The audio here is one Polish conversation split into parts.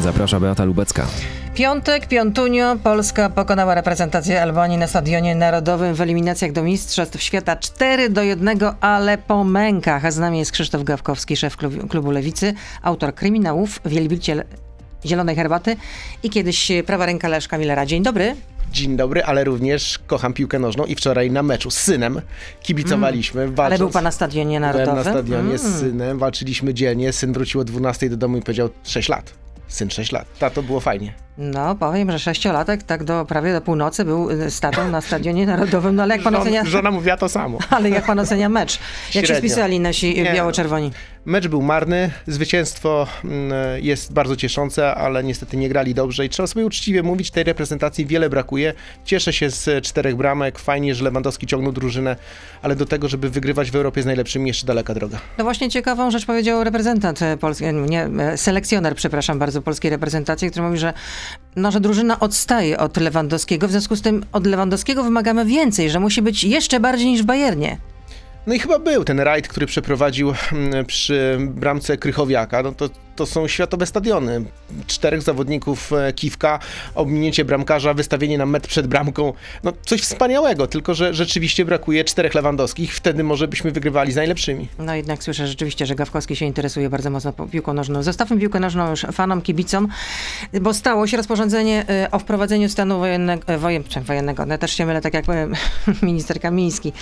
Zaprasza Beata Lubecka. Piątek, piątunio, Polska pokonała reprezentację Albanii na Stadionie Narodowym w eliminacjach do Mistrzostw Świata 4 do 1, ale po mękach. A z nami jest Krzysztof Gawkowski, szef klubu, klubu Lewicy, autor kryminałów, wielbiciel zielonej herbaty i kiedyś prawa ręka Leszka Millera. Dzień dobry. Dzień dobry, ale również kocham piłkę nożną i wczoraj na meczu z synem kibicowaliśmy. Mm, ale był pan na Stadionie Narodowym? Byłem na stadionie mm. z synem, walczyliśmy dzielnie. Syn wrócił o 12 do domu i powiedział 6 lat. Syn 6 lat. Tato, było fajnie. No, powiem, że sześciolatek tak do prawie do północy był y, statą na Stadionie Narodowym. No ale jak pan Żon, ocenia... Żona mówiła to samo. Ale jak pan ocenia mecz? Jak się spisali nasi biało-czerwoni? Mecz był marny, zwycięstwo mm, jest bardzo cieszące, ale niestety nie grali dobrze i trzeba sobie uczciwie mówić, tej reprezentacji wiele brakuje. Cieszę się z czterech bramek, fajnie, że Lewandowski ciągnął drużynę, ale do tego, żeby wygrywać w Europie z najlepszymi jeszcze daleka droga. No właśnie ciekawą rzecz powiedział reprezentant e, polski, e, nie, e, selekcjoner, przepraszam bardzo, polskiej reprezentacji, który mówi, że, no, że drużyna odstaje od Lewandowskiego, w związku z tym od Lewandowskiego wymagamy więcej, że musi być jeszcze bardziej niż w Bayernie. No i chyba był ten rajd, który przeprowadził mm, przy bramce Krychowiaka. No to to są światowe stadiony. Czterech zawodników e, Kiwka, ominięcie bramkarza, wystawienie na metr przed bramką. No coś wspaniałego, tylko że rzeczywiście brakuje czterech Lewandowskich. Wtedy może byśmy wygrywali z najlepszymi. No jednak słyszę rzeczywiście, że Gawkowski się interesuje bardzo mocno piłką nożną. Zostawmy piłkę nożną już fanom, kibicom, bo stało się rozporządzenie e, o wprowadzeniu stanu wojennego, e, wojen, wojennego. No, też się mylę, tak jak minister Kamiński.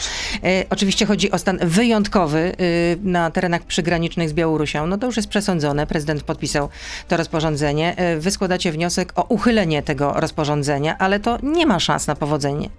Oczywiście chodzi o stan wyjątkowy na terenach przygranicznych z Białorusią. No to już jest przesądzone podpisał to rozporządzenie. E, wy składacie wniosek o uchylenie tego rozporządzenia, ale to nie ma szans na powodzenie.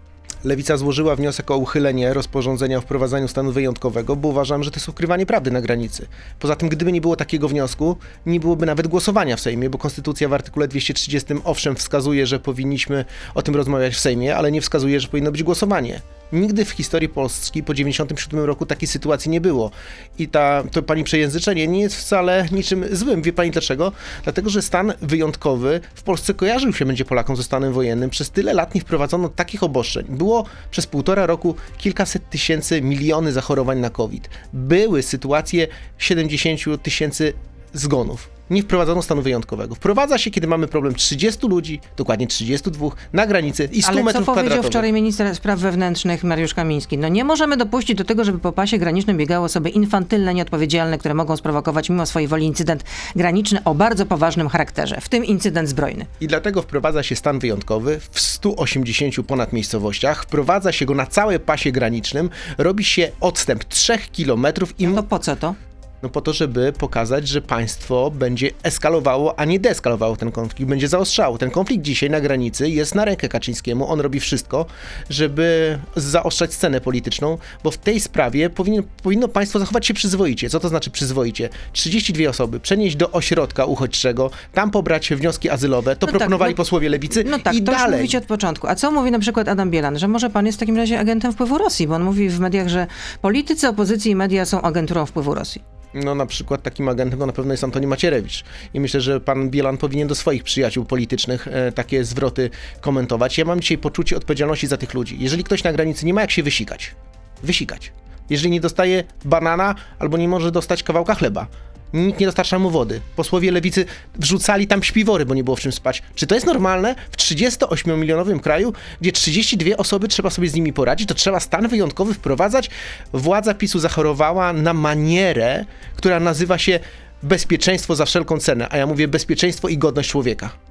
Lewica złożyła wniosek o uchylenie rozporządzenia o wprowadzaniu stanu wyjątkowego, bo uważam, że to jest ukrywanie prawdy na granicy. Poza tym, gdyby nie było takiego wniosku, nie byłoby nawet głosowania w Sejmie, bo Konstytucja w artykule 230 owszem wskazuje, że powinniśmy o tym rozmawiać w Sejmie, ale nie wskazuje, że powinno być głosowanie. Nigdy w historii Polski po 97 roku takiej sytuacji nie było. I ta, to pani przejęzyczenie nie jest wcale niczym złym. Wie pani dlaczego? Dlatego, że stan wyjątkowy w Polsce kojarzył się będzie Polakom ze stanem wojennym. Przez tyle lat nie wprowadzono takich obostrzeń. Było przez półtora roku kilkaset tysięcy, miliony zachorowań na COVID. Były sytuacje 70 tysięcy zgonów nie wprowadzono stanu wyjątkowego. Wprowadza się, kiedy mamy problem 30 ludzi, dokładnie 32, na granicy i 100 Ale metrów co powiedział wczoraj kwadratowych. minister spraw wewnętrznych Mariusz Kamiński? No nie możemy dopuścić do tego, żeby po pasie granicznym biegały osoby infantylne, nieodpowiedzialne, które mogą sprowokować mimo swojej woli incydent graniczny o bardzo poważnym charakterze, w tym incydent zbrojny. I dlatego wprowadza się stan wyjątkowy w 180 ponad miejscowościach, wprowadza się go na całym pasie granicznym, robi się odstęp 3 kilometrów i... No to po co to? No po to, żeby pokazać, że państwo będzie eskalowało, a nie deeskalowało ten konflikt, będzie zaostrzało. Ten konflikt dzisiaj na granicy jest na rękę Kaczyńskiemu. On robi wszystko, żeby zaostrzać scenę polityczną, bo w tej sprawie powinno, powinno państwo zachować się przyzwoicie. Co to znaczy przyzwoicie? 32 osoby przenieść do ośrodka uchodźczego, tam pobrać wnioski azylowe, to No tak, proponowali no- posłowie lewicy No tak, i to dalej. mówicie od początku. A co mówi na przykład Adam Bielan? Że może pan jest w takim razie agentem wpływu Rosji, bo on mówi w mediach, że politycy opozycji i media są agenturą wpływu Rosji. No na przykład takim agentem na pewno jest Antoni Macierewicz. I myślę, że pan Bielan powinien do swoich przyjaciół politycznych e, takie zwroty komentować. Ja mam dzisiaj poczucie odpowiedzialności za tych ludzi. Jeżeli ktoś na granicy nie ma jak się wysikać, wysikać. Jeżeli nie dostaje banana albo nie może dostać kawałka chleba, nikt nie dostarcza mu wody. Posłowie lewicy wrzucali tam śpiwory, bo nie było w czym spać. Czy to jest normalne w 38-milionowym kraju, gdzie 32 osoby trzeba sobie z nimi poradzić, to trzeba stan wyjątkowy wprowadzać? Władza PiSu zachorowała na manierę, która nazywa się bezpieczeństwo za wszelką cenę, a ja mówię bezpieczeństwo i godność człowieka.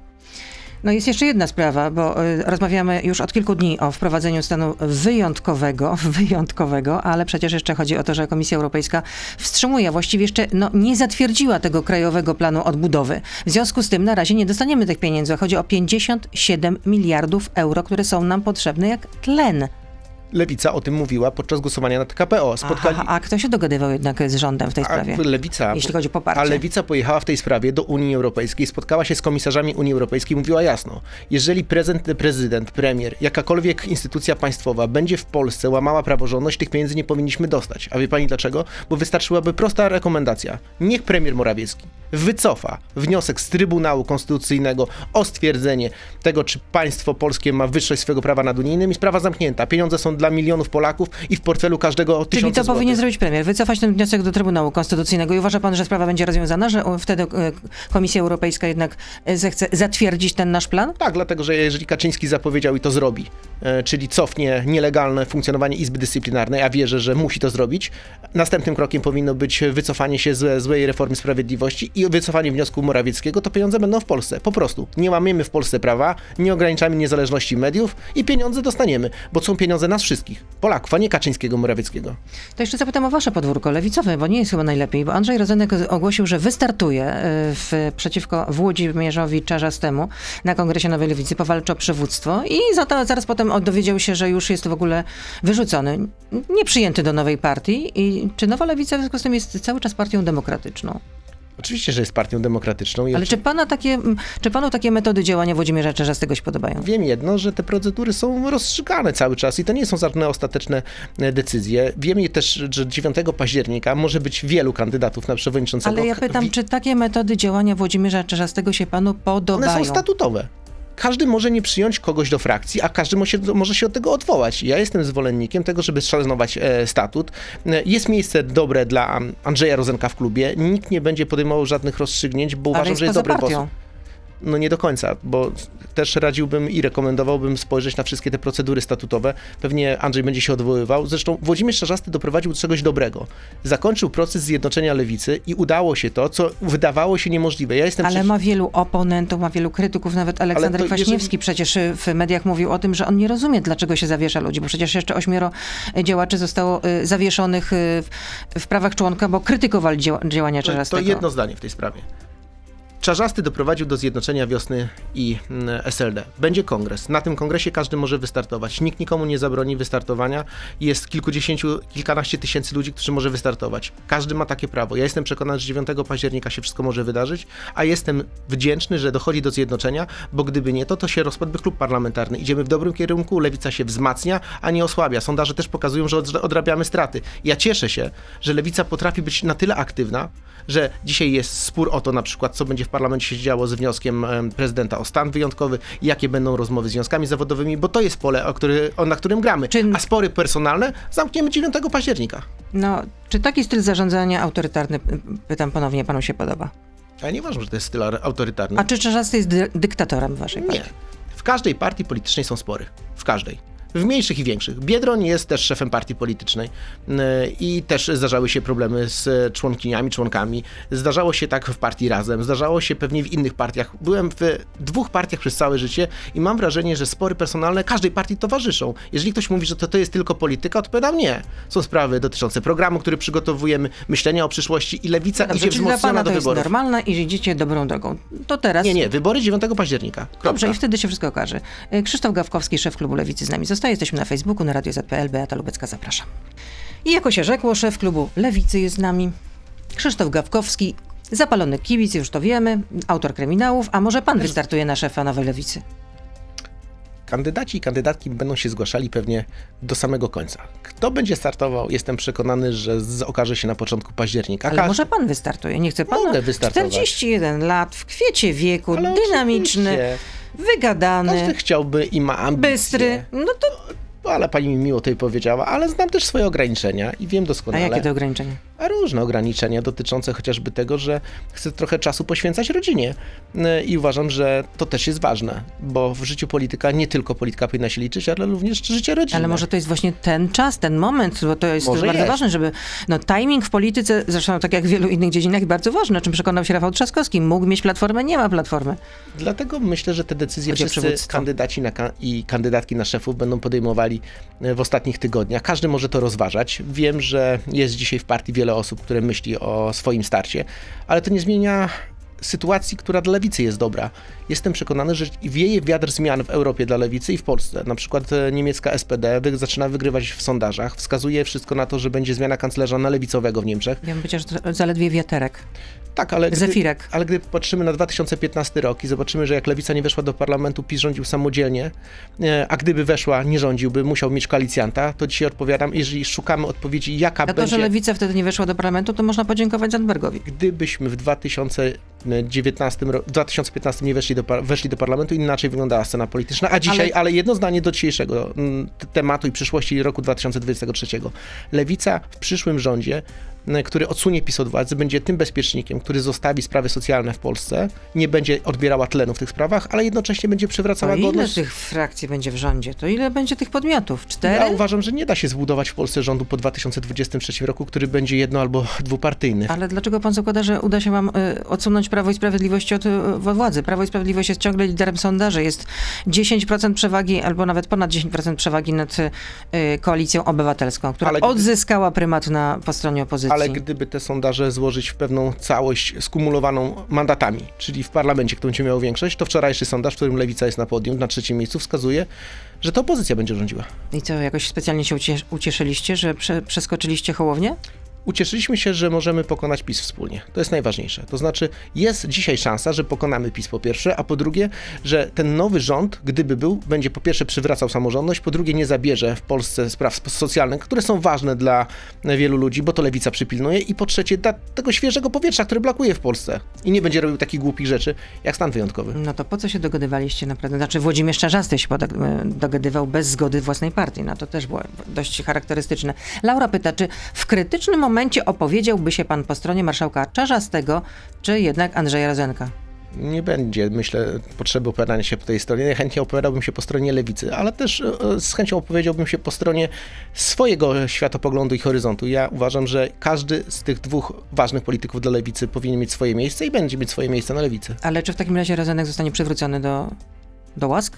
No jest jeszcze jedna sprawa, bo y, rozmawiamy już od kilku dni o wprowadzeniu stanu wyjątkowego, wyjątkowego, ale przecież jeszcze chodzi o to, że Komisja Europejska wstrzymuje, właściwie jeszcze no, nie zatwierdziła tego krajowego planu odbudowy. W związku z tym na razie nie dostaniemy tych pieniędzy. Chodzi o 57 miliardów euro, które są nam potrzebne jak tlen. Lewica o tym mówiła podczas głosowania na TKPO. Spotkali... Aha, a kto się dogadywał jednak z rządem w tej sprawie? A lewica, Jeśli chodzi o poparcie. A lewica pojechała w tej sprawie do Unii Europejskiej, spotkała się z komisarzami Unii Europejskiej i mówiła jasno, jeżeli prezydent, prezydent, premier, jakakolwiek instytucja państwowa będzie w Polsce łamała praworządność, tych pieniędzy nie powinniśmy dostać. A wie pani dlaczego? Bo wystarczyłaby prosta rekomendacja. Niech premier Morawiecki wycofa wniosek z Trybunału Konstytucyjnego o stwierdzenie tego, czy państwo polskie ma wyższość swojego prawa nad unijnym i sprawa zamknięta. Pieniądze są dla milionów Polaków i w portfelu każdego Czyli tysiąca to złotych. powinien zrobić premier, wycofać ten wniosek do Trybunału Konstytucyjnego i uważa pan, że sprawa będzie rozwiązana, że wtedy e, Komisja Europejska jednak e, zechce zatwierdzić ten nasz plan? Tak, dlatego że jeżeli Kaczyński zapowiedział i to zrobi, e, czyli cofnie nielegalne funkcjonowanie Izby Dyscyplinarnej, a wierzę, że musi to zrobić, następnym krokiem powinno być wycofanie się ze złej reformy sprawiedliwości i wycofanie wniosku Morawieckiego, to pieniądze będą w Polsce. Po prostu. Nie łamiemy w Polsce prawa, nie ograniczamy niezależności mediów i pieniądze dostaniemy, bo są pieniądze nas wszystkich, Polaków, a nie Kaczyńskiego, Morawieckiego. To jeszcze zapytam o wasze podwórko lewicowe, bo nie jest chyba najlepiej, bo Andrzej Rozenek ogłosił, że wystartuje e, w, przeciwko Włodzimierzowi Czarzastemu na Kongresie Nowej Lewicy, powalczy o przywództwo i za to, zaraz potem dowiedział się, że już jest w ogóle wyrzucony, nieprzyjęty do nowej partii. I czy Nowa Lewica w związku z tym jest cały czas partią demokratyczną? Oczywiście, że jest partią demokratyczną. Ale czy, pana takie, czy panu takie metody działania Włodzimierza Czarzastego się podobają? Wiem jedno, że te procedury są rozstrzygane cały czas i to nie są żadne ostateczne e, decyzje. Wiemy też, że 9 października może być wielu kandydatów na przewodniczącego. Ale ja pytam, czy takie metody działania Włodzimierza Czarzastego się panu One podobają? są statutowe. Każdy może nie przyjąć kogoś do frakcji, a każdy może się, może się od tego odwołać. Ja jestem zwolennikiem tego, żeby szanować e, statut. E, jest miejsce dobre dla Andrzeja Rozenka w klubie. Nikt nie będzie podejmował żadnych rozstrzygnięć, bo Ale uważam, jest że jest dobry partią. No nie do końca, bo też radziłbym i rekomendowałbym spojrzeć na wszystkie te procedury statutowe. Pewnie Andrzej będzie się odwoływał. Zresztą Włodzimierz Czarzasty doprowadził do czegoś dobrego. Zakończył proces zjednoczenia lewicy i udało się to, co wydawało się niemożliwe. Ja jestem Ale przeciw- ma wielu oponentów, ma wielu krytyków, nawet Aleksander Kwaśniewski jeżeli- przecież w mediach mówił o tym, że on nie rozumie, dlaczego się zawiesza ludzi, bo przecież jeszcze ośmioro y, działaczy zostało y, zawieszonych y, w, prawach członka, bo krytykowali działania To, to Czarzastego. jedno zdanie w tej sprawie. Czarzasty doprowadził do zjednoczenia wiosny i mm, SLD. Będzie kongres. Na tym kongresie każdy może wystartować. Nikt nikomu nie zabroni wystartowania. Jest kilkudziesięciu, kilkanaście tysięcy ludzi, którzy może wystartować. Każdy ma takie prawo. Ja jestem przekonany, że 9 października się wszystko może wydarzyć, a jestem wdzięczny, że dochodzi do zjednoczenia, bo gdyby nie to, to się rozpadłby klub parlamentarny. Idziemy w dobrym kierunku, lewica się wzmacnia, a nie osłabia. Sondaże też pokazują, że odra- odrabiamy straty. Ja cieszę się, że lewica potrafi być na tyle aktywna, że dzisiaj jest spór o to na przykład, co będzie w parlamencie się działo z wnioskiem em, prezydenta o stan wyjątkowy, jakie będą rozmowy z związkami zawodowymi, bo to jest pole, o który, na którym gramy. Czy- A spory personalne zamkniemy 9 października. No, czy taki styl zarządzania autorytarny, y, pytam ponownie, panu się podoba? A ja nie uważam, że to jest styl ar- autorytarny. A czy Czarzasty jest dy- dyktatorem waszej Nie. partii? W każdej partii politycznej są spory. W każdej. W mniejszych i większych. Biedroń jest też szefem partii politycznej yy, i też zdarzały się problemy z członkiniami, członkami. Zdarzało się tak w partii Razem, zdarzało się pewnie w innych partiach. Byłem w dwóch partiach przez całe życie i mam wrażenie, że spory personalne każdej partii towarzyszą. Jeżeli ktoś mówi, że to, to jest tylko polityka, odpowiadam nie. Są sprawy dotyczące programu, który przygotowujemy, myślenia o przyszłości i lewica Dobrze, idzie czyli dla wzmocniona pana do to jest wyborów. normalne i idziecie dobrą drogą. To teraz... Nie, nie, wybory 9 października. Kropka. Dobrze, i wtedy się wszystko okaże. Y, Krzysztof Gawkowski, szef klubu Lewicy z nami zostaje. Jesteśmy na Facebooku, na Radio ZPL. Beata Lubecka, zapraszam. I jako się rzekło, szef klubu Lewicy jest z nami. Krzysztof Gawkowski, zapalony kibic, już to wiemy, autor kryminałów, a może pan wystartuje na szefa Nowej Lewicy? Kandydaci i kandydatki będą się zgłaszali pewnie do samego końca. Kto będzie startował, jestem przekonany, że okaże się na początku października. Ale może pan wystartuje, nie chce pan? Mogę wystartować. 41 lat, w kwiecie wieku, Ale dynamiczny, oczywiście. Wygadany, Każdy chciałby i ma ambicje. bystry. No to... Ale pani mi miło tutaj powiedziała, ale znam też swoje ograniczenia i wiem A doskonale. jakie to ograniczenia? Różne ograniczenia dotyczące chociażby tego, że chcę trochę czasu poświęcać rodzinie. Yy, I uważam, że to też jest ważne, bo w życiu polityka nie tylko polityka powinna się liczyć, ale również życie rodzinne. Ale może to jest właśnie ten czas, ten moment, bo to jest bardzo jest. ważne, żeby no timing w polityce, zresztą tak jak w wielu innych dziedzinach, bardzo ważny, o czym przekonał się Rafał Trzaskowski. Mógł mieć platformę, nie ma platformy. Dlatego myślę, że te decyzje Chodzi wszyscy kandydaci na i kandydatki na szefów będą podejmowali e, w ostatnich tygodniach. Każdy może to rozważać. Wiem, że jest dzisiaj w partii wiele osób, które myśli o swoim starcie, ale to nie zmienia sytuacji, która dla lewicy jest dobra. Jestem przekonany, że wieje wiatr zmian w Europie dla lewicy i w Polsce. Na przykład e, niemiecka SPD wy- zaczyna wygrywać w sondażach. Wskazuje wszystko na to, że będzie zmiana kanclerza na lewicowego w Niemczech. Ja bym powiedziała, że to zaledwie wiaterek. Tak, ale gdy, ale gdy patrzymy na 2015 rok i zobaczymy, że jak lewica nie weszła do parlamentu, PiS rządził samodzielnie, e, a gdyby weszła, nie rządziłby, musiał mieć koalicjanta, to dzisiaj odpowiadam, jeżeli szukamy odpowiedzi, jaka Za to, że będzie, lewica wtedy nie weszła do parlamentu, to można podziękować Zandbergowi. gdybyśmy w 19, w 2015 nie weszli do, weszli do parlamentu, inaczej wyglądała scena polityczna. A dzisiaj, ale, ale jedno zdanie do dzisiejszego mm, tematu i przyszłości roku 2023. Lewica w przyszłym rządzie który odsunie PiS od władzy, będzie tym bezpiecznikiem, który zostawi sprawy socjalne w Polsce, nie będzie odbierała tlenu w tych sprawach, ale jednocześnie będzie przywracała godność. ile tych frakcji będzie w rządzie? To ile będzie tych podmiotów? Cztery? Ja uważam, że nie da się zbudować w Polsce rządu po 2023 roku, który będzie jedno- albo dwupartyjny. Ale dlaczego pan zakłada, że uda się wam y, odsunąć Prawo i Sprawiedliwość od, y, władzy? Prawo i Sprawiedliwość jest ciągle liderem sondaży. Jest 10% przewagi, albo nawet ponad 10% przewagi nad y, koalicją obywatelską, która Ale- odzyskała prymat na, po stronie opozycji. Ale gdyby te sondaże złożyć w pewną całość skumulowaną mandatami, czyli w parlamencie, kto będzie miał większość, to wczorajszy sondaż, w którym Lewica jest na podium, na trzecim miejscu, wskazuje, że to opozycja będzie rządziła. I co, jakoś specjalnie się ucies- ucieszyliście, że prze, przeskoczyliście Hołownię? Ucieszyliśmy się, że możemy pokonać PiS wspólnie. To jest najważniejsze. To znaczy, jest dzisiaj szansa, że pokonamy PiS po pierwsze, a po drugie, że ten nowy rząd, gdyby był, będzie po pierwsze przywracał samorządność, po drugie nie zabierze w Polsce spraw sp- socjalnych, które są ważne dla wielu ludzi, bo to lewica przypilnuje, i po trzecie, da tego świeżego powietrza, które brakuje w Polsce. I nie będzie robił takich głupich rzeczy, jak stan wyjątkowy. No to po co się dogadywaliście naprawdę? Znaczy Włodzimierz Czarzasty się e, dogadywał bez zgody własnej partii. No to też było dość charakterystyczne. Laura pyta, czy w krytycznym momencie opowiedziałby się pan po stronie marszałka Czarzastego, czy jednak Andrzeja Rozenka? Nie będzie, myślę, potrzeby opowiadania się po tej stronie. Chętnie opowiadałbym się po stronie lewicy, ale też e, z chęcią opowiedziałbym się po stronie swojego światopoglądu i horyzontu. Ja uważam, że każdy z tych dwóch ważnych polityków dla lewicy powinien mieć swoje miejsce i będzie mieć swoje miejsce na lewicy. Ale czy w takim razie Rozenek zostanie przywrócony do, do łask?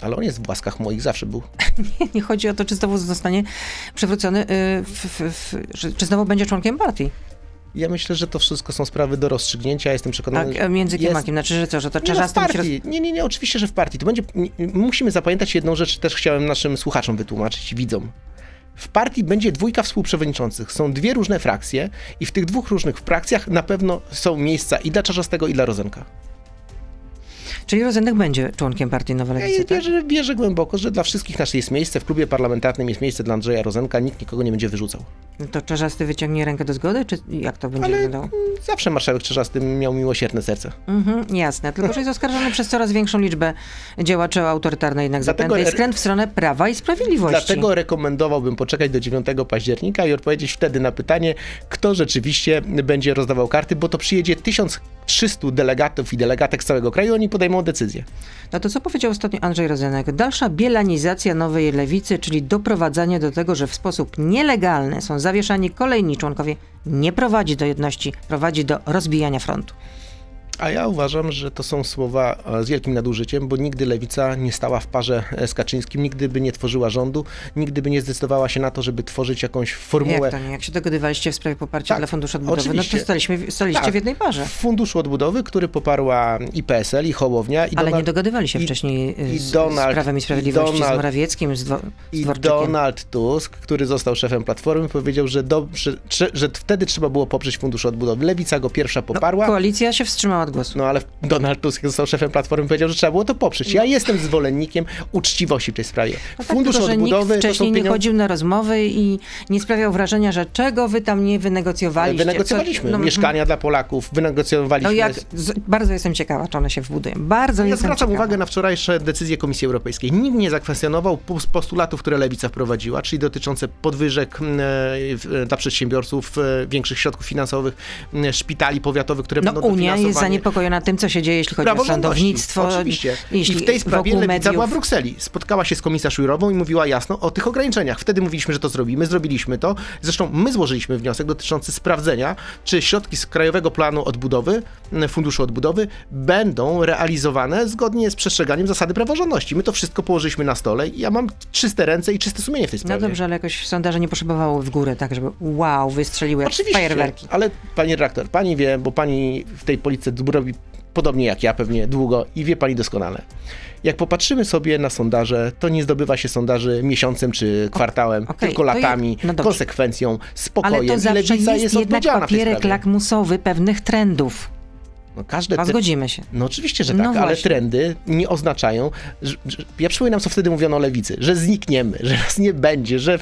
Ale on jest w łaskach moich, zawsze był. Nie, nie chodzi o to, czy znowu zostanie przywrócony, y, w, w, w, że- czy znowu będzie członkiem partii. Ja myślę, że to wszystko są sprawy do rozstrzygnięcia. Jestem przekonany, a między kim jest-? Znaczy, że co, że to Nie, no, w musi roz... partii. Nie, nie, nie, oczywiście, że w partii. To będzie, musimy zapamiętać jedną rzecz, też chciałem naszym słuchaczom wytłumaczyć, widzom. W partii będzie dwójka współprzewodniczących. Są dwie różne frakcje i w tych dwóch różnych frakcjach na pewno są miejsca i dla Czarzastego, i dla Rozenka. Czyli Rozenek będzie członkiem partii Nowa Ja Lewicy, tak? wierzę, wierzę głęboko, że dla wszystkich nas jest miejsce. W klubie parlamentarnym jest miejsce dla Andrzeja Rozenka. Nikt nikogo nie będzie wyrzucał. No To Czarzasty wyciągnie rękę do zgody, czy jak to będzie Ale wyglądało? zawsze marszałek Czarzasty miał miłosierne serce. Mhm, jasne, tylko że jest oskarżony przez coraz większą liczbę działaczy autorytarnej jednak Dlatego zapędy i skręt w stronę Prawa i Sprawiedliwości. Dlatego rekomendowałbym poczekać do 9 października i odpowiedzieć wtedy na pytanie, kto rzeczywiście będzie rozdawał karty, bo to przyjedzie 1300 delegatów i delegatek z całego kraju, oni podejmą decyzję. No to co powiedział ostatnio Andrzej Rozenek? Dalsza bielanizacja nowej lewicy, czyli doprowadzanie do tego, że w sposób nielegalny są zawieszani kolejni członkowie, nie prowadzi do jedności, prowadzi do rozbijania frontu. A ja uważam, że to są słowa e, z wielkim nadużyciem, bo nigdy lewica nie stała w parze e, z Kaczyńskim, nigdy by nie tworzyła rządu, nigdy by nie zdecydowała się na to, żeby tworzyć jakąś formułę. Jak to nie? Jak się dogadywaliście w sprawie poparcia Tak, dla Funduszu Odbudowy, oczywiście. no to staliśmy, staliście Tak. w jednej parze. W Funduszu Odbudowy, który poparła i PSL, i Hołownia, i Ale Donald- nie dogadywali się i- wcześniej y, i z, Donald- z Prawem i Sprawiedliwości, i Donald- z Morawieckim, z, Dwo, I. Donald Tusk, który został szefem Platformy, powiedział, że, dobrze, że, że wtedy trzeba było poprzeć Fundusz Odbudowy. Lewica go pierwsza No, poparła. koalicja się wstrzymała od głosu. No ale Donald Tusk został szefem Platformy, powiedział, że trzeba było to poprzeć. Ja jestem zwolennikiem uczciwości w tej sprawie. No tak, Fundusz tylko, Odbudowy nikt wcześniej nie pieniądze... chodził na rozmowy i nie sprawiał wrażenia, że czego wy tam nie wynegocjowaliście. Wynegocjowaliśmy Co- no, mieszkania dla Polaków, wynegocjowaliśmy... No jak, z, bardzo jestem ciekawa, czy one się wbudują. Bardzo Ja jestem zwracam ciekawa. uwagę na wczorajsze decyzje Komisji Europejskiej. Nikt nie zakwestionował pos- postulatów, które Lewica wprowadziła, czyli dotyczące podwyżek e, w- dla przedsiębiorców, e, większych środków finansowych, szpitali powiatowych, które No będą Unia jest dofinansowane. Zaniepokojona tym, co się dzieje, jeśli chodzi o sądownictwo. Oczywiście. Jeśli I w tej sprawie Lewica była w. Brukseli. Spotkała się z komisarz Jurową i mówiła jasno o tych ograniczeniach. Wtedy mówiliśmy, że to zrobimy, zrobiliśmy to. Zresztą my złożyliśmy wniosek dotyczący sprawdzenia, czy środki z Krajowego Planu Odbudowy, Funduszu Odbudowy będą realizowane zgodnie z przestrzeganiem zasady praworządności. My to wszystko położyliśmy na stole i ja mam czyste ręce i czyste sumienie w tej No sprawie. dobrze, ale jakoś sondaże nie poszybowały w górę, tak żeby wow, wystrzeliły Oczywiście, fajerwerki. ale pani redaktor, pani wie, bo pani w tej polityce robi podobnie jak ja pewnie długo i wie pani doskonale. Jak popatrzymy sobie na sondaże, to nie zdobywa się sondaży miesiącem czy kwartałem, okej, tylko latami, no konsekwencją, spokojem. Ale to zawsze lewica jest, jest jednak papierek lakmusowy pewnych trendów. No każde A zgodzimy się. No oczywiście, że No tak, ale właśnie. trendy nie oznaczają, że, że, ja przypominam, co wtedy mówiono o lewicy, że znikniemy, że nas nie będzie, że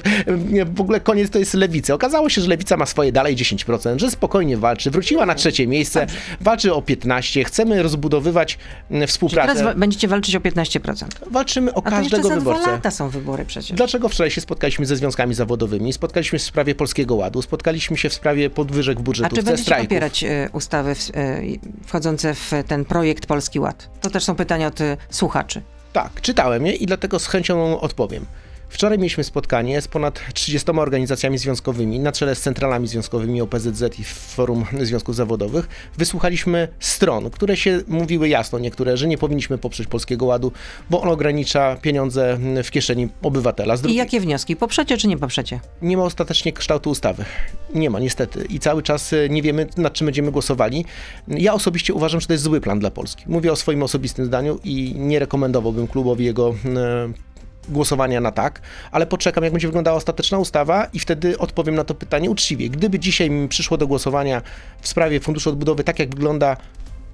nie, w ogóle koniec to jest lewicy. Okazało się, że lewica ma swoje dalej 10%, że spokojnie walczy, wróciła na trzecie miejsce, walczy o 15%, chcemy rozbudowywać mm, Czyli współpracę, teraz będziecie walczyć o 15%. walczymy o A każdego za dwa wyborcę. lata są wybory przecież. Dlaczego wczoraj się spotkaliśmy ze związkami zawodowymi, spotkaliśmy się w sprawie Polskiego Ładu, spotkaliśmy się w sprawie podwyżek w A czy budżetówce, będziecie strajków. popierać e, ustawy w, e, wchodzące w ten projekt Polski Ład? To też są pytania od e, słuchaczy. Tak, czytałem je i dlatego z chęcią odpowiem. Wczoraj mieliśmy spotkanie z ponad 30 organizacjami związkowymi, na czele z centralami związkowymi OPZZ i Forum Związków Zawodowych. Wysłuchaliśmy stron, które się mówiły jasno, niektóre, że nie powinniśmy poprzeć Polskiego Ładu, bo on ogranicza pieniądze w kieszeni obywatela. Z I drugiej, jakie wnioski? Poprzecie czy nie poprzecie? nie ma ostatecznie kształtu ustawy. Nie ma, niestety. I cały czas e, nie wiemy, nad czym będziemy głosowali. Ja osobiście uważam, że to jest zły plan dla Polski. Mówię o swoim osobistym zdaniu i nie rekomendowałbym klubowi jego e, głosowania na tak, ale poczekam, jak będzie wyglądała ostateczna ustawa i wtedy odpowiem na to pytanie uczciwie. Gdyby dzisiaj mi przyszło do głosowania w sprawie Funduszu Odbudowy tak, jak wygląda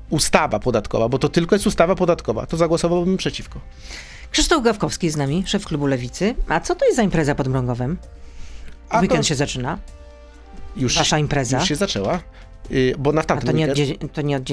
ustawa podatkowa, bo to tylko jest ustawa podatkowa, to zagłosowałbym przeciwko. Krzysztof Gawkowski z nami, szef klubu Lewicy. A co to jest za impreza pod Mrągowem? A Weekend to się zaczyna. już, Wasza impreza. już się zaczęła, bo na A tamten to nie, od, weekend... dzie- to nie od?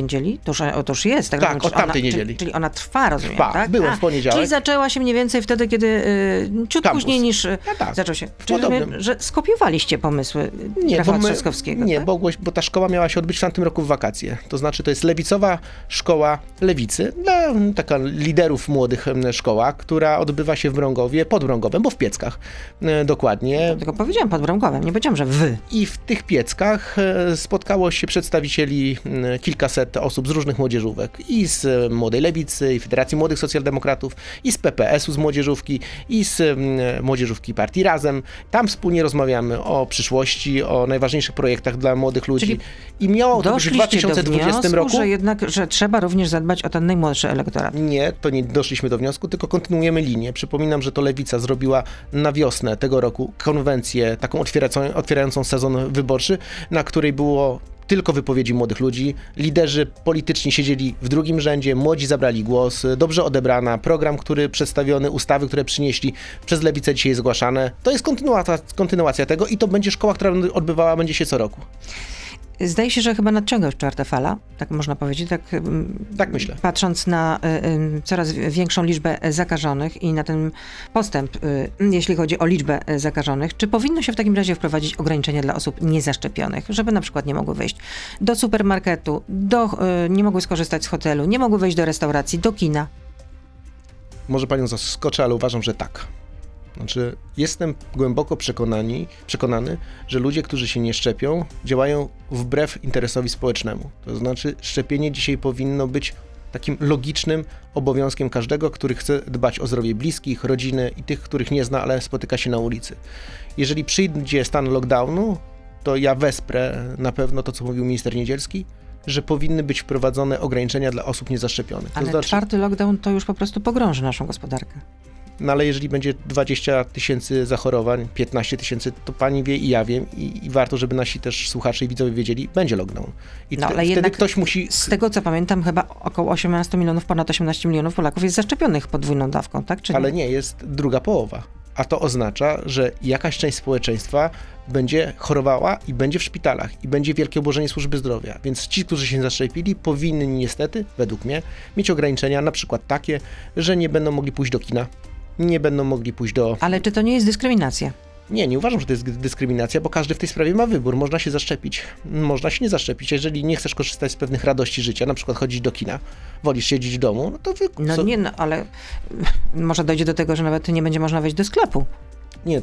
To już, o, to już jest. Tak, Tak, Rozumiem, od tamtej ona, niedzieli. Czyli, czyli ona trwa, rozumiem, Trwa. tak? Byłem w poniedziałek. Czyli zaczęła się mniej więcej wtedy, kiedy y, ciut później niż y, No tak, zaczął się. Czyli rozumiem, że skopiowaliście pomysły Nie, Rafała bo, my, Trzaskowskiego, nie tak? bo, bo ta szkoła miała się odbyć w tamtym roku w wakacje. To znaczy, to jest lewicowa szkoła lewicy, dla mm, taka liderów młodych em, szkoła, która odbywa się w Brągowie, pod Brągowem, bo w Pieckach e, dokładnie. Tylko powiedziałem pod Bramkowem, nie powiedziałem, że wy. I w tych Pieckach spotkało się przedstawicieli m, kilkaset osób z różnych młodzieżówek. I z e, Młodej Lewicy, i Federacji Młodych Socjaldemokratów, i z PPS-u z młodzieżówki, i z m, młodzieżówki partii Razem. Tam wspólnie rozmawiamy o przyszłości, o najważniejszych projektach dla młodych ludzi. Czyli I miało to być w Doszliście do 2020 wniosku, roku. że jednak, że trzeba również zadbać o ten najmłodszy elektorat. Nie, to nie doszliśmy do wniosku, tylko kontynuujemy linię. Przypominam, że to Lewica zrobiła na wiosnę tego roku konwencję, taką otwierającą, otwierającą sezon wyborczy, na której było tylko wypowiedzi młodych ludzi. Liderzy polityczni siedzieli w drugim rzędzie, młodzi zabrali głos, dobrze odebrana, program, który przedstawiony, ustawy, które przynieśli przez Lewicę dzisiaj zgłaszane. To jest kontynuacja, kontynuacja tego i to będzie szkoła, która odbywała będzie się co roku. Zdaje się, że chyba nadciąga już czwarta fala, tak można powiedzieć, tak, Tak myślę. patrząc na y, y, coraz większą liczbę zakażonych i na ten postęp, y, jeśli chodzi o liczbę y, zakażonych, czy powinno się w takim razie wprowadzić ograniczenia dla osób niezaszczepionych, żeby na przykład nie mogły wejść do supermarketu, do, y, nie mogły skorzystać z hotelu, nie mogły wejść do restauracji, do kina? Może panią zaskoczę, ale uważam, że tak. Znaczy, jestem głęboko przekonani, przekonany, że ludzie, którzy się nie szczepią, działają wbrew interesowi społecznemu. To znaczy, szczepienie dzisiaj powinno być takim logicznym obowiązkiem każdego, który chce dbać o zdrowie bliskich, rodziny i tych, których nie zna, ale spotyka się na ulicy. Jeżeli przyjdzie stan lockdownu, to ja wesprę na pewno to, co mówił minister Niedzielski, że powinny być wprowadzone ograniczenia dla osób niezaszczepionych. To Ale znaczy, czwarty lockdown to już po prostu pogrąży naszą gospodarkę. No ale jeżeli będzie 20 tysięcy zachorowań, 15 tysięcy, to pani wie i ja wiem i, i warto, żeby nasi też słuchacze i widzowie wiedzieli, będzie lockdown. I No, ale wtedy ktoś musi... Z tego co pamiętam, chyba około 18 milionów, ponad 18 milionów Polaków jest zaszczepionych podwójną dawką, tak? Czy Ale nie, jest druga połowa. A to oznacza, że jakaś część społeczeństwa będzie chorowała i będzie w szpitalach i będzie wielkie obłożenie służby zdrowia. Więc ci, którzy się zaszczepili, powinni niestety, według mnie, mieć ograniczenia, na przykład takie, że nie będą mogli pójść do kina, nie będą mogli pójść do Ale czy to nie jest dyskryminacja? Nie, nie uważam, że to jest dyskryminacja, bo każdy w tej sprawie ma wybór. Można się zaszczepić, można się nie zaszczepić. Jeżeli nie chcesz korzystać z pewnych radości życia, na przykład chodzić do kina, wolisz siedzieć w domu, no to wy... No nie, no, ale może dojdzie do tego, że nawet nie będzie można wejść do sklepu. Nie,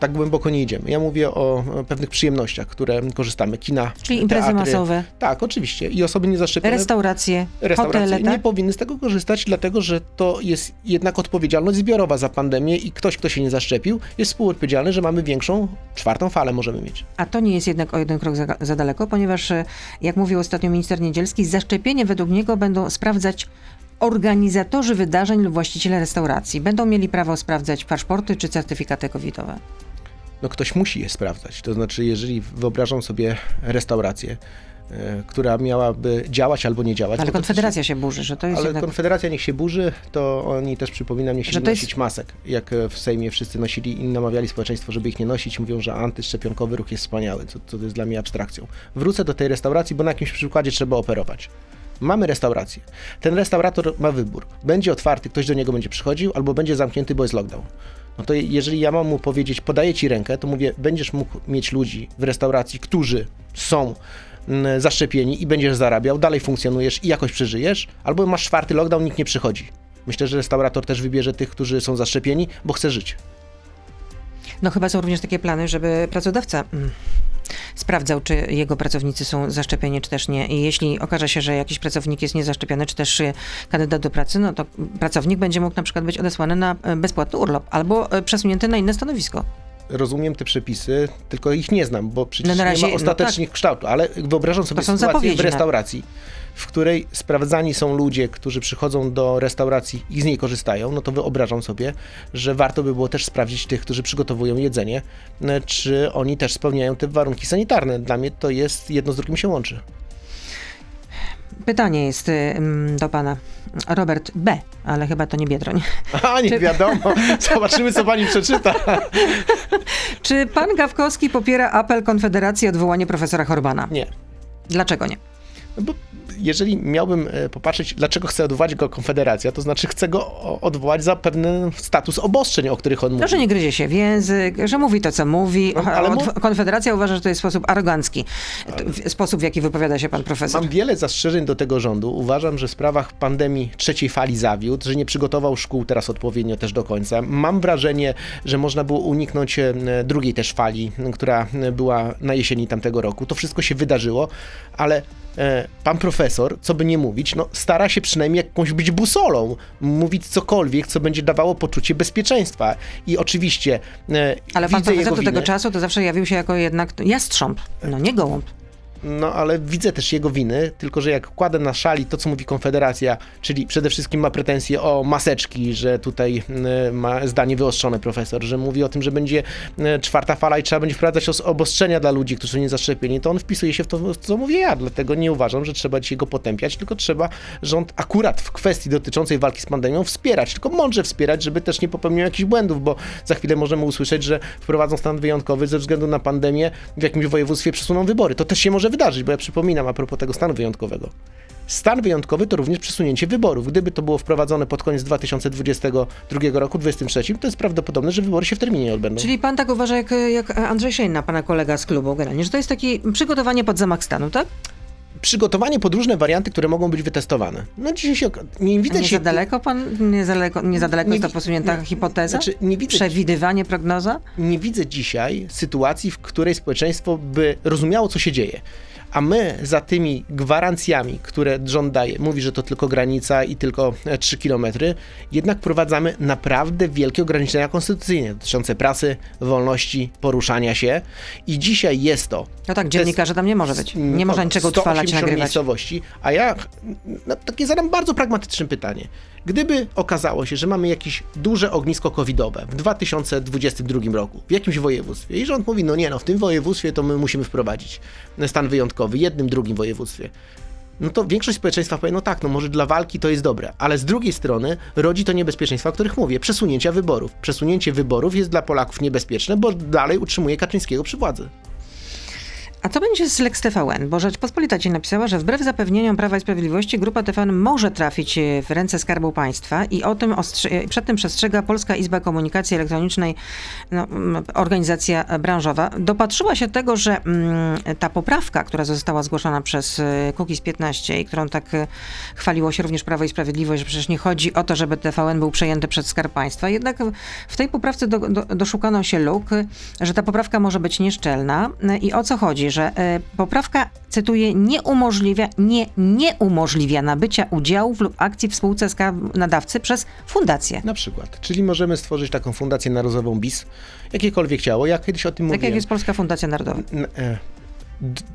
tak głęboko nie idziemy. Ja mówię o pewnych przyjemnościach, które korzystamy. Kina, Czyli imprezy teatry. masowe, Tak, oczywiście. I osoby niezaszczepione restauracje, restauracje hotele, nie tak? powinny z tego korzystać, dlatego że to jest jednak odpowiedzialność zbiorowa za pandemię i ktoś, kto się nie zaszczepił, jest współodpowiedzialny, że mamy większą, czwartą falę możemy mieć. A to nie jest jednak o jeden krok za, za daleko, ponieważ, e, jak mówił ostatnio minister Niedzielski, zaszczepienie według niego będą sprawdzać organizatorzy wydarzeń lub właściciele restauracji. Będą mieli prawo sprawdzać paszporty czy certyfikaty covidowe. no ktoś musi je sprawdzać. To znaczy, jeżeli wyobrażam sobie restaurację, e, która miałaby działać albo nie działać. Ale Konfederacja się burzy, że to jest Ale jednak... Konfederacja niech się burzy, to oni też przypominam, niech się to jest- nosić masek. Jak e, w Sejmie wszyscy nosili i namawiali społeczeństwo, żeby ich nie nosić, mówią, że antyszczepionkowy ruch jest wspaniały, co, co to jest dla mnie abstrakcją. Wrócę do tej restauracji, bo na jakimś przykładzie trzeba operować. Mamy restaurację. Ten restaurator ma wybór. Będzie otwarty, ktoś do niego będzie przychodził, albo będzie zamknięty, bo jest lockdown. No to jeżeli ja mam mu powiedzieć, podaję ci rękę, to mówię, będziesz mógł mieć ludzi w restauracji, którzy są mm, zaszczepieni i będziesz zarabiał, dalej funkcjonujesz i jakoś przeżyjesz, albo masz czwarty lockdown, nikt nie przychodzi. Myślę, że restaurator też wybierze tych, którzy są zaszczepieni, bo chce żyć. No chyba są również takie plany, żeby pracodawca mm, sprawdzał, czy jego pracownicy są zaszczepieni, czy też nie. I jeśli okaże się, że jakiś pracownik jest niezaszczepiony, czy też y, kandydat do pracy, no to pracownik będzie mógł na przykład być odesłany na y, bezpłatny urlop albo y, przesunięty na inne stanowisko. Rozumiem te przepisy, tylko ich nie znam, bo przecież No razie- nie ma ostatecznych kształtu, ale wyobrażam sobie sytuację w na- restauracji, w której sprawdzani są ludzie, którzy przychodzą do restauracji i z niej korzystają, no to wyobrażam sobie, że warto by było też sprawdzić tych, którzy przygotowują jedzenie, czy oni też spełniają te warunki sanitarne. Dla mnie to jest, jedno z drugim się łączy. Pytanie jest do pana. Robert B., ale chyba to nie Biedroń. A, nie Czy- wiadomo. Zobaczymy, co pani przeczyta. Czy pan Gawkowski popiera apel Konfederacji o odwołanie profesora Horbana? Nie. Dlaczego nie? No bo jeżeli miałbym e, popatrzeć, dlaczego chce odwołać go Konfederacja, to znaczy chce go odwołać za pewien status obostrzeń, o których on mówi. No, że nie gryzie się w język, że mówi to, co mówi. No, ale mów- Konfederacja uważa, że to jest sposób arogancki. W- Sposób, w jaki wypowiada się pan profesor. Mam wiele zastrzeżeń do tego rządu. Uważam, że w sprawach pandemii trzeciej fali zawiódł, że nie przygotował szkół teraz odpowiednio też do końca. Mam wrażenie, że można było uniknąć e, drugiej też fali, która była na jesieni tamtego roku. To wszystko się wydarzyło, ale pan profesor, co by nie mówić, no, stara się przynajmniej jakąś być busolą, mówić cokolwiek, co będzie dawało poczucie bezpieczeństwa. I oczywiście e, Ale pan profesor do tego czasu to zawsze jawił się jako jednak jastrząb, no nie gołąb. No ale widzę też jego winy, tylko że jak kładę na szali to, co mówi Konfederacja, czyli przede wszystkim ma pretensje o maseczki, że tutaj y, ma zdanie wyostrzone profesor, że mówi o tym, że będzie y, czwarta fala i trzeba będzie wprowadzać os- obostrzenia dla ludzi, którzy są niezaszczepieni, to on wpisuje się w to, co mówię ja, dlatego nie uważam, że trzeba dzisiaj go potępiać, tylko trzeba rząd akurat w kwestii dotyczącej walki z pandemią wspierać, tylko mądrze wspierać, żeby też nie popełnił jakichś błędów, bo za chwilę możemy usłyszeć, że wprowadzą stan wyjątkowy ze względu na pandemię w jakimś województwie przesuną wybory. To też się może wydarzyć, bo ja przypominam a propos tego stanu wyjątkowego. Stan wyjątkowy to również przesunięcie wyborów. Gdyby to było wprowadzone pod koniec 2022 roku, 2023, to jest prawdopodobne, że wybory się w terminie nie odbędą. Czyli pan tak uważa jak, jak Andrzej Szejna, pana kolega z klubu generalnie, że to jest takie przygotowanie pod zamach stanu, tak? Przygotowanie pod różne warianty, które mogą być wytestowane. No dzisiaj się, nie A widzę nie się... za daleko pan, nie za daleko, nie za daleko Nie jest to wi- posunięta nie- hipoteza? znaczy, nie widzę- Przewidywanie, prognoza? nie widzę dzisiaj sytuacji, w której społeczeństwo by rozumiało, co się dzieje. A my za tymi gwarancjami, które rząd daje, mówi, że to tylko granica i tylko e, 3 kilometry, jednak wprowadzamy naprawdę wielkie ograniczenia konstytucyjne dotyczące pracy, wolności, poruszania się. I dzisiaj jest to No tak, dziennikarza tam nie może być. Nie można niczego utrwalać, 180 nagrywać. miejscowości, a ja no, takie zadam bardzo pragmatyczne pytanie. Gdyby okazało się, że mamy jakieś duże ognisko covidowe w 2022 roku w jakimś województwie i rząd mówi, no nie no, w tym województwie to my musimy wprowadzić stan wyjątkowy, jednym, drugim województwie. No to większość społeczeństwa powie, no tak, no może dla walki to jest dobre, ale z drugiej strony rodzi to niebezpieczeństwa, o których mówię, przesunięcia wyborów. Przesunięcie wyborów jest dla Polaków niebezpieczne, bo dalej utrzymuje Kaczyńskiego przy władzy. A co będzie z Lex TVN? Bo Rzeczpospolita ci napisała, że wbrew zapewnieniom Prawa i Sprawiedliwości grupa TVN może trafić e, w ręce Skarbu Państwa i o tym przed tym przestrzega Polska Izba Komunikacji Elektronicznej, no, organizacja branżowa. Dopatrzyła się tego, że mm, ta poprawka, która została zgłoszona przez e, Kukiz 15 i którą tak e, chwaliło się również Prawo i Sprawiedliwość, że przecież nie chodzi o to, żeby TVN był przejęty przez Skarb Państwa. Jednak w tej poprawce do, do, doszukano się luk, że ta poprawka może być nieszczelna. I o co chodzi? Że e, poprawka, cytuję, nie umożliwia, nie, nie umożliwia nabycia udziałów lub akcji w spółce nadawcy przez fundację. Na przykład. Czyli możemy stworzyć taką fundację narodową BIS, jakiekolwiek ciało. Ja kiedyś o tym Tak mówiłem. jak jest Polska Fundacja Narodowa. N- e,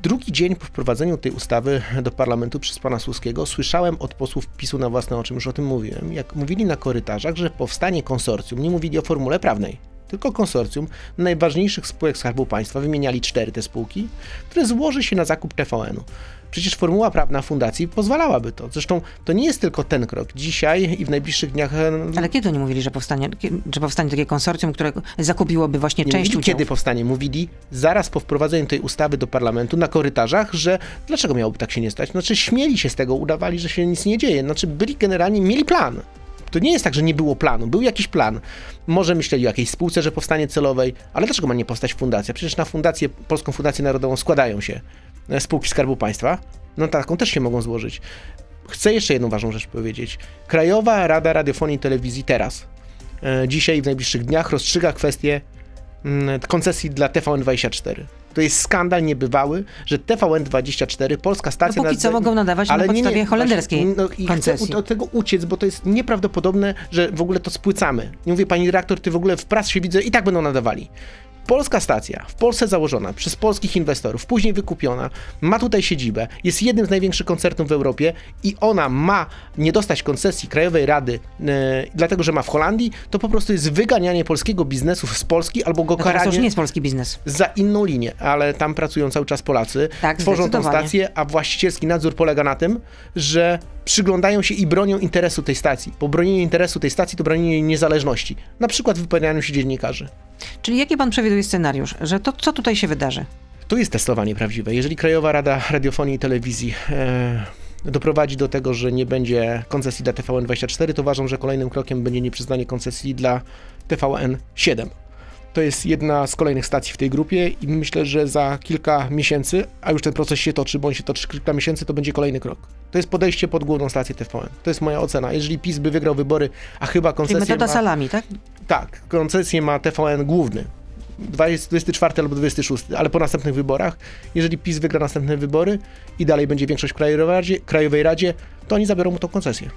Drugi dzień po wprowadzeniu tej ustawy do parlamentu przez pana Słuskiego słyszałem od posłów PiSu na własne oczy, już o tym mówiłem, jak mówili na korytarzach, że powstanie konsorcjum, nie mówili o formule prawnej, tylko konsorcjum najważniejszych spółek Skarbu Państwa, wymieniali cztery te spółki, które złoży się na zakup TVN-u. Przecież formuła prawna fundacji pozwalałaby to. Zresztą to nie jest tylko ten krok. Dzisiaj i w najbliższych dniach. Ale kiedy oni mówili, że powstanie, że powstanie takie konsorcjum, które zakupiłoby właśnie Nie część mówili, udziałów? kiedy powstanie. Mówili zaraz po wprowadzeniu tej ustawy do parlamentu na korytarzach, że dlaczego miałoby tak się nie stać? Znaczy śmieli się z tego, udawali, że się nic nie dzieje. Znaczy byli generalnie, mieli plan. To nie jest tak, że nie było planu. Był jakiś plan. Może myśleli o jakiejś spółce, że powstanie celowej, ale dlaczego ma nie powstać fundacja? Przecież na fundację, Polską Fundację Narodową składają się e, spółki Skarbu Państwa. No taką też się mogą złożyć. Chcę jeszcze jedną ważną rzecz powiedzieć. Krajowa Rada Radiofonii i Telewizji teraz, e, dzisiaj w najbliższych dniach rozstrzyga kwestię mm, koncesji dla TVN24. To jest skandal niebywały, że TVN24, polska stacja... No póki co mogą nadawać na podstawie holenderskiej właśnie, no, i koncesji. Chcę od tego uciec, bo to jest nieprawdopodobne, że w ogóle to spłycamy. Nie mówię, pani redaktor, ty w ogóle w prasie widzę i tak będą nadawali. Polska stacja, w Polsce założona przez polskich inwestorów, później wykupiona, ma tutaj siedzibę, jest jednym z największych koncertów w Europie i ona ma nie dostać koncesji Krajowej Rady, e, dlatego że ma w Holandii, to po prostu jest wyganianie polskiego biznesu z Polski albo go No teraz to już karanie nie jest polski biznes. za inną linię, ale tam pracują cały czas Polacy, Tak, tworzą tą stację, a właścicielski nadzór polega na tym, że przyglądają się i bronią interesu tej stacji. Bo bronienie interesu tej stacji to bronienie jej niezależności. Na przykład w wypowiadaniu się dziennikarzy. Czyli jaki pan przewiduje scenariusz, że to co tutaj się wydarzy? To jest testowanie prawdziwe. Jeżeli Krajowa Rada Radiofonii i Telewizji e, doprowadzi do tego, że nie będzie koncesji dla TVN24, to uważam, że kolejnym krokiem będzie nieprzyznanie koncesji dla TVN7. To jest jedna z kolejnych stacji w tej grupie i myślę, że za kilka miesięcy, a już ten proces się toczy, bo on się toczy kilka miesięcy, to będzie kolejny krok. To jest podejście pod główną stację TVN. To jest moja ocena. Jeżeli PiS by wygrał wybory, a chyba Czyli koncesję metoda ma... salami, tak? Tak, koncesję ma TVN główny. 20 24 albo 26, ale po następnych wyborach, jeżeli PiS wygra następne wybory i dalej będzie większość w Krajowej Radzie, Krajowej Radzie to oni zabiorą mu tą koncesję.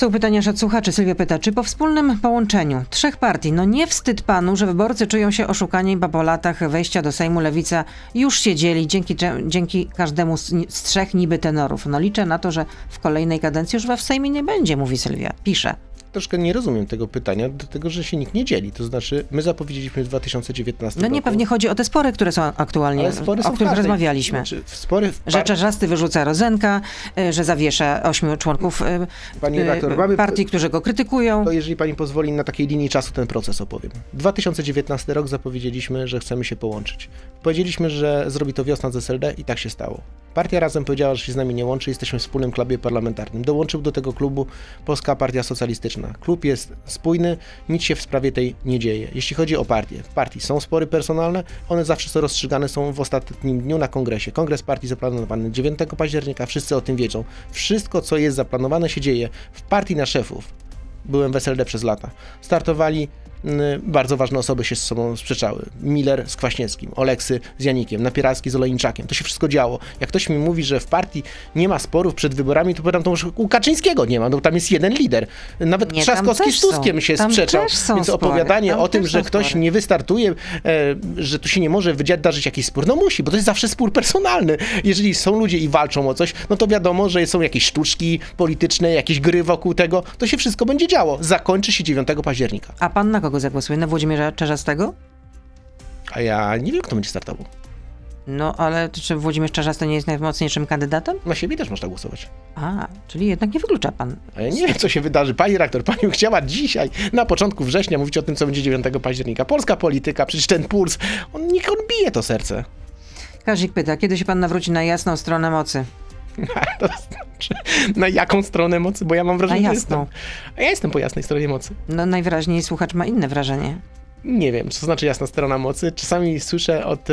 Są pytania od słuchaczy. Sylwia pyta, czy po wspólnym połączeniu trzech partii, no nie wstyd panu, że wyborcy czują się oszukani, bo po latach wejścia do Sejmu Lewica już siedzieli dzięki, cze- dzięki każdemu z, z trzech niby tenorów. No liczę na to, że w kolejnej kadencji już we w Sejmie nie będzie, mówi Sylwia. Pisze. Troszkę nie rozumiem tego pytania, dlatego że się nikt nie dzieli. To znaczy, my zapowiedzieliśmy w 2019 No roku. nie, pewnie chodzi o te spory, które są aktualnie, ale spory są o których każdej- rozmawialiśmy. Znaczy, spory w Że par- Czarzasty wyrzuca Rozenka, y, że zawiesza ośmiu członków y, Pani y, redaktor, mamy- partii, którzy go krytykują. To jeżeli pani pozwoli, na takiej linii czasu ten proces opowiem. 2019 rok zapowiedzieliśmy, że chcemy się połączyć. Powiedzieliśmy, że zrobi to wiosna z SLD i tak się stało. Partia Razem powiedziała, że się z nami nie łączy, jesteśmy w wspólnym klubie parlamentarnym. Dołączył do tego klubu Polska Partia Socjalistyczna. Klub jest spójny, nic się w sprawie tej nie dzieje. Jeśli chodzi o partię, w partii są spory personalne, one zawsze są rozstrzygane są w ostatnim dniu na kongresie. Kongres partii zaplanowany 9 października, wszyscy o tym wiedzą. Wszystko, co jest zaplanowane, się dzieje. W partii na szefów byłem w SLD przez lata. Startowali bardzo ważne osoby się z sobą sprzeczały. Miller z Kwaśniewskim, Oleksy z Janikiem, Napieralski z Olejniczakiem. To się wszystko działo. Jak ktoś mi mówi, że w partii nie ma sporów przed wyborami, to pytam, to może u Kaczyńskiego nie ma, no tam jest jeden lider. Nawet Nie, Trzaskowski z Tuskiem się Tam sprzeczał. Więc opowiadanie o tym, że ktoś spory. nie wystartuje, e, że tu się nie może wydarzyć jakiś spór, no musi, bo to jest zawsze spór personalny. Jeżeli są ludzie i walczą o coś, no to wiadomo, że są jakieś sztuczki polityczne, jakieś gry wokół tego, to się wszystko będzie działo. Zakończy się 9 października. A pan na kogo zagłosuje? Na Włodzimierza Czarzastego? A ja nie wiem, kto będzie startował. No, ale czy Włodzimierz Czarzasty nie jest najmocniejszym kandydatem? Na siebie też można głosować. A, czyli jednak nie wyklucza pan. A ja nie wiem, co się wydarzy. Pani rektor, pani chciała dzisiaj, na początku września, mówić o tym, co będzie 9 października. Polska polityka, przecież ten puls, on, niech on bije to serce. Kazik pyta, kiedy się pan nawróci na jasną stronę mocy? To znaczy, na jaką stronę mocy? Bo ja mam wrażenie, Na że jasną. jestem. A ja jestem po jasnej stronie mocy. No najwyraźniej słuchacz ma inne wrażenie. Nie wiem, co znaczy jasna strona mocy. Czasami słyszę od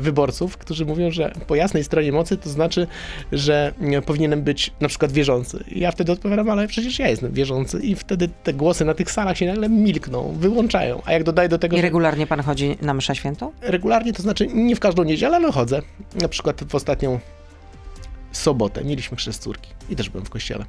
wyborców, którzy mówią, że po jasnej stronie mocy to znaczy, że mm, powinienem być na przykład wierzący. I ja wtedy odpowiadam, ale przecież ja jestem wierzący. I wtedy te głosy na tych salach się nagle milkną, wyłączają. A jak dodaję do tego, I że regularnie pan chodzi na mszę świętą? regularnie, to znaczy nie w każdą niedzielę, ale chodzę. Na przykład w ostatnią sobotę mieliśmy chrzest córki i też byłem w kościele.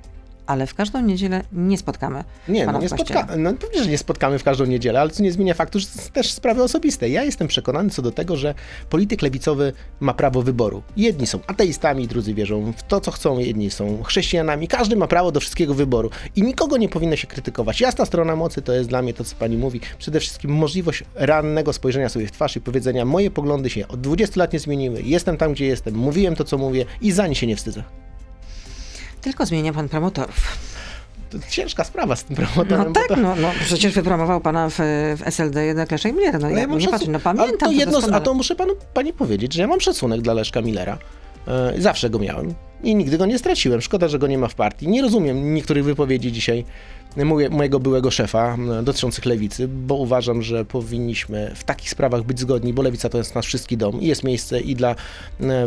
Ale w każdą niedzielę nie spotkamy. Nie, no nie spotkamy. No pewnie, że nie spotkamy w każdą niedzielę, ale co nie zmienia faktu, że to są też sprawy osobiste. Ja jestem przekonany co do tego, że polityk lewicowy ma prawo wyboru. Jedni są ateistami, drudzy wierzą w to, co chcą, jedni są chrześcijanami. Każdy ma prawo do wszystkiego wyboru i nikogo nie powinno się krytykować. Jasna strona mocy to jest dla mnie to, co pani mówi. Przede wszystkim możliwość rannego spojrzenia sobie w twarz i powiedzenia, moje poglądy się od 20 lat nie zmieniły, jestem tam, gdzie jestem, mówiłem to, co mówię i za nie się nie wstydzę. Tylko zmienia pan promotorów. To ciężka sprawa z tym promotorem. No tak, to... no, no przecież wypromował pana w, w SLD jednak Leszek Miller. No, Ale ja mam nie patrzę, no pamiętam to jedno, A to muszę panu, pani powiedzieć, że ja mam szacunek dla Leszka Millera. E, zawsze go miałem i nigdy go nie straciłem. Szkoda, że go nie ma w partii. Nie rozumiem niektórych wypowiedzi dzisiaj moje, mojego byłego szefa dotyczących lewicy, bo uważam, że powinniśmy w takich sprawach być zgodni, bo lewica to jest nasz wszystki dom i jest miejsce i dla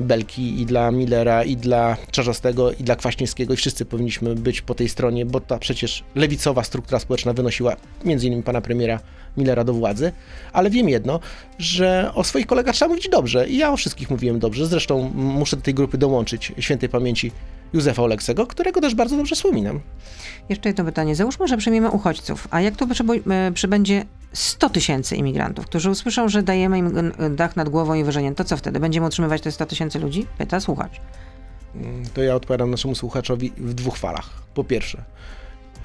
Belki, i dla Millera, i dla Czarzastego, i dla Kwaśniewskiego i wszyscy powinniśmy być po tej stronie, bo ta przecież lewicowa struktura społeczna wynosiła między innymi pana premiera Millera do władzy, ale wiem jedno, że o swoich kolegach trzeba mówić dobrze i ja o wszystkich mówiłem dobrze. Zresztą muszę do tej grupy dołączyć świętej pamięci Józefa Oleksego, którego też bardzo dobrze wspominam. Jeszcze jedno pytanie. Załóżmy, że przyjmiemy uchodźców, a jak przybo- e, przybędzie 100 tysięcy imigrantów, którzy usłyszą, że dajemy im dach nad głową i wyżenie, to co wtedy? Będziemy utrzymywać te 100 tysięcy ludzi? Pyta słuchacz. To ja odpowiadam naszemu słuchaczowi w dwóch falach. Po pierwsze,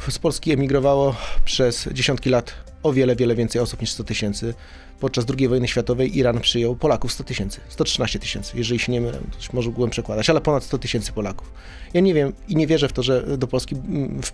z Polski emigrowało przez dziesiątki lat o wiele, wiele więcej osób niż 100 tysięcy. Podczas II wojny światowej Iran przyjął Polaków 100 tysięcy, 113 tysięcy, jeżeli się nie mylę, to może mógłbym przekładać, ale ponad 100 tysięcy Polaków. Ja nie wiem i nie wierzę w to, że do Polski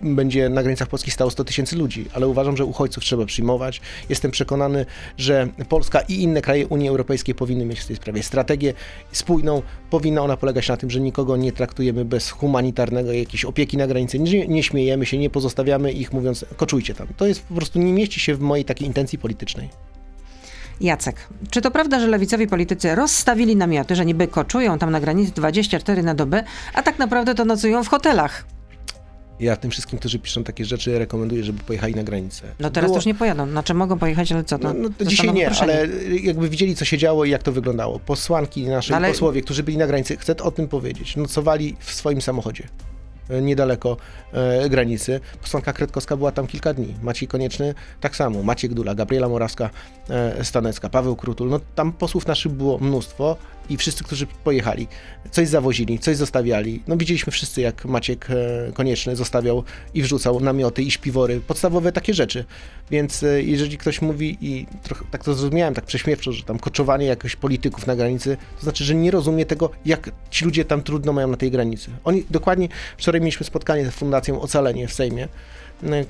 będzie na granicach Polski stało 100 tysięcy ludzi, ale uważam, że uchodźców trzeba przyjmować. Jestem przekonany, że Polska i inne kraje Unii Europejskiej powinny mieć w tej sprawie strategię spójną. Powinna ona polegać na tym, że nikogo nie traktujemy bez humanitarnego jakiejś opieki na granicy, nie, nie śmiejemy się, nie pozostawiamy ich mówiąc, koczujcie tam. To jest po prostu, nie mieści się w mojej takiej intencji politycznej. Jacek, czy to prawda, że lewicowi politycy rozstawili namioty, że niby koczują tam na granicy 24 na dobę, a tak naprawdę to nocują w hotelach? Ja tym wszystkim, którzy piszą takie rzeczy, rekomenduję, żeby pojechali na granicę. No teraz Było- już nie pojadą. Znaczy mogą pojechać, ale co to? No, no to dzisiaj nie, ale jakby widzieli, co się działo i jak to wyglądało. Posłanki, nasi Ale- posłowie, którzy byli na granicy, chcę o tym powiedzieć, nocowali w swoim samochodzie. E, Niedaleko e, granicy. Posłanka Kretkowska była tam kilka dni. Maciej Konieczny tak samo. Maciek Dula, Gabriela Morawska, e, Stanecka, Paweł Krutul. No tam posłów naszych było mnóstwo i wszyscy, którzy pojechali, coś zawozili, coś zostawiali. No widzieliśmy wszyscy, jak Maciek e, Konieczny zostawiał i wrzucał namioty i śpiwory, podstawowe takie rzeczy. Więc e, jeżeli ktoś mówi i trochę tak to zrozumiałem, tak prześmiewczo, że tam koczowanie jakichś polityków na granicy, to znaczy, że nie rozumie tego, jak ci ludzie tam trudno mają na tej granicy. Oni dokładnie, wczoraj mieliśmy spotkanie z Fundacją Ocalenie w Sejmie,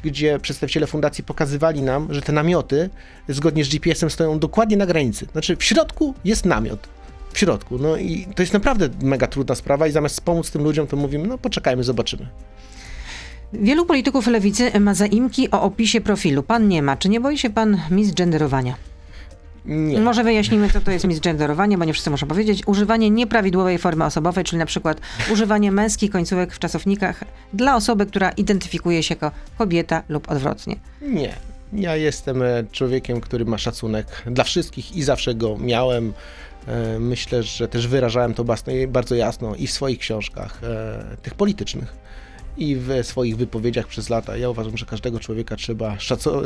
gdzie przedstawiciele fundacji pokazywali nam, że te namioty zgodnie z GPS-em stoją dokładnie na granicy. Znaczy w środku jest namiot. W środku. No i to jest naprawdę mega trudna sprawa i zamiast pomóc tym ludziom, to mówimy, no poczekajmy, zobaczymy. Wielu polityków lewicy ma zaimki o opisie profilu. Pan nie ma. Czy nie boi się pan misgenderowania? Nie. Może wyjaśnijmy, co to jest misgenderowanie, bo nie wszyscy muszą powiedzieć. Używanie nieprawidłowej formy osobowej, czyli na przykład używanie męskich końcówek w czasownikach dla osoby, która identyfikuje się jako kobieta lub odwrotnie. Nie. Ja jestem e, człowiekiem, który ma szacunek dla wszystkich i zawsze go miałem. E, Myślę, że też wyrażałem to bardzo jasno i w swoich książkach, e, tych politycznych, i w swoich wypowiedziach przez lata. Ja uważam, że każdego człowieka trzeba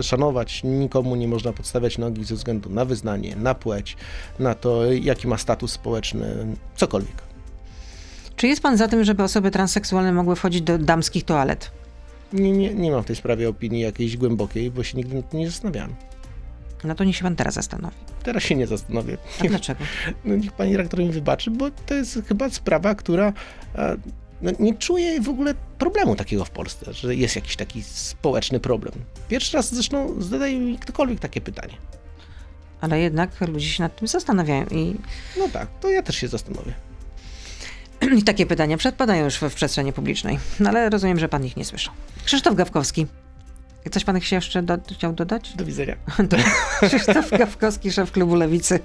szanować. Nikomu nie można podstawiać nogi ze względu na wyznanie, na płeć, na to, jaki ma status społeczny, cokolwiek. Czy jest pan za tym, żeby osoby transseksualne mogły wchodzić do damskich toalet? Nie, nie, nie mam w tej sprawie opinii jakiejś głębokiej, bo się nigdy nad tym nie zastanawiałem. No to niech się pan teraz zastanowi. Teraz się nie zastanowię. A dlaczego? no niech pani redaktor mi wybaczy, bo to jest chyba sprawa, która e, no, nie czuję w ogóle problemu takiego w Polsce, że jest jakiś taki społeczny problem. Pierwszy raz zresztą zadaje mi ktokolwiek takie pytanie. Ale jednak ludzie się nad tym zastanawiają i, No tak, to ja też się zastanowię. i takie pytania przedpadają już w, w przestrzeni publicznej. No ale rozumiem, że pan ich nie słyszał. Krzysztof Gawkowski. Coś pan się jeszcze do, chciał dodać? Do widzenia. Krzysztof Gawkowski, szef klubu Lewicy,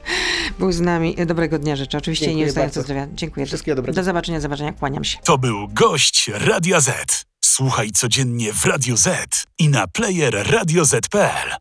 był z nami. Dobrego dnia życzę. Oczywiście Dziękuję nie ustająco zdrowia. Dziękuję. Wszystkiego dobrego. Do zobaczenia, zobaczenia. Kłaniam się. To był gość Radia Z. Słuchaj codziennie w Radio Z i na player radioz.pl.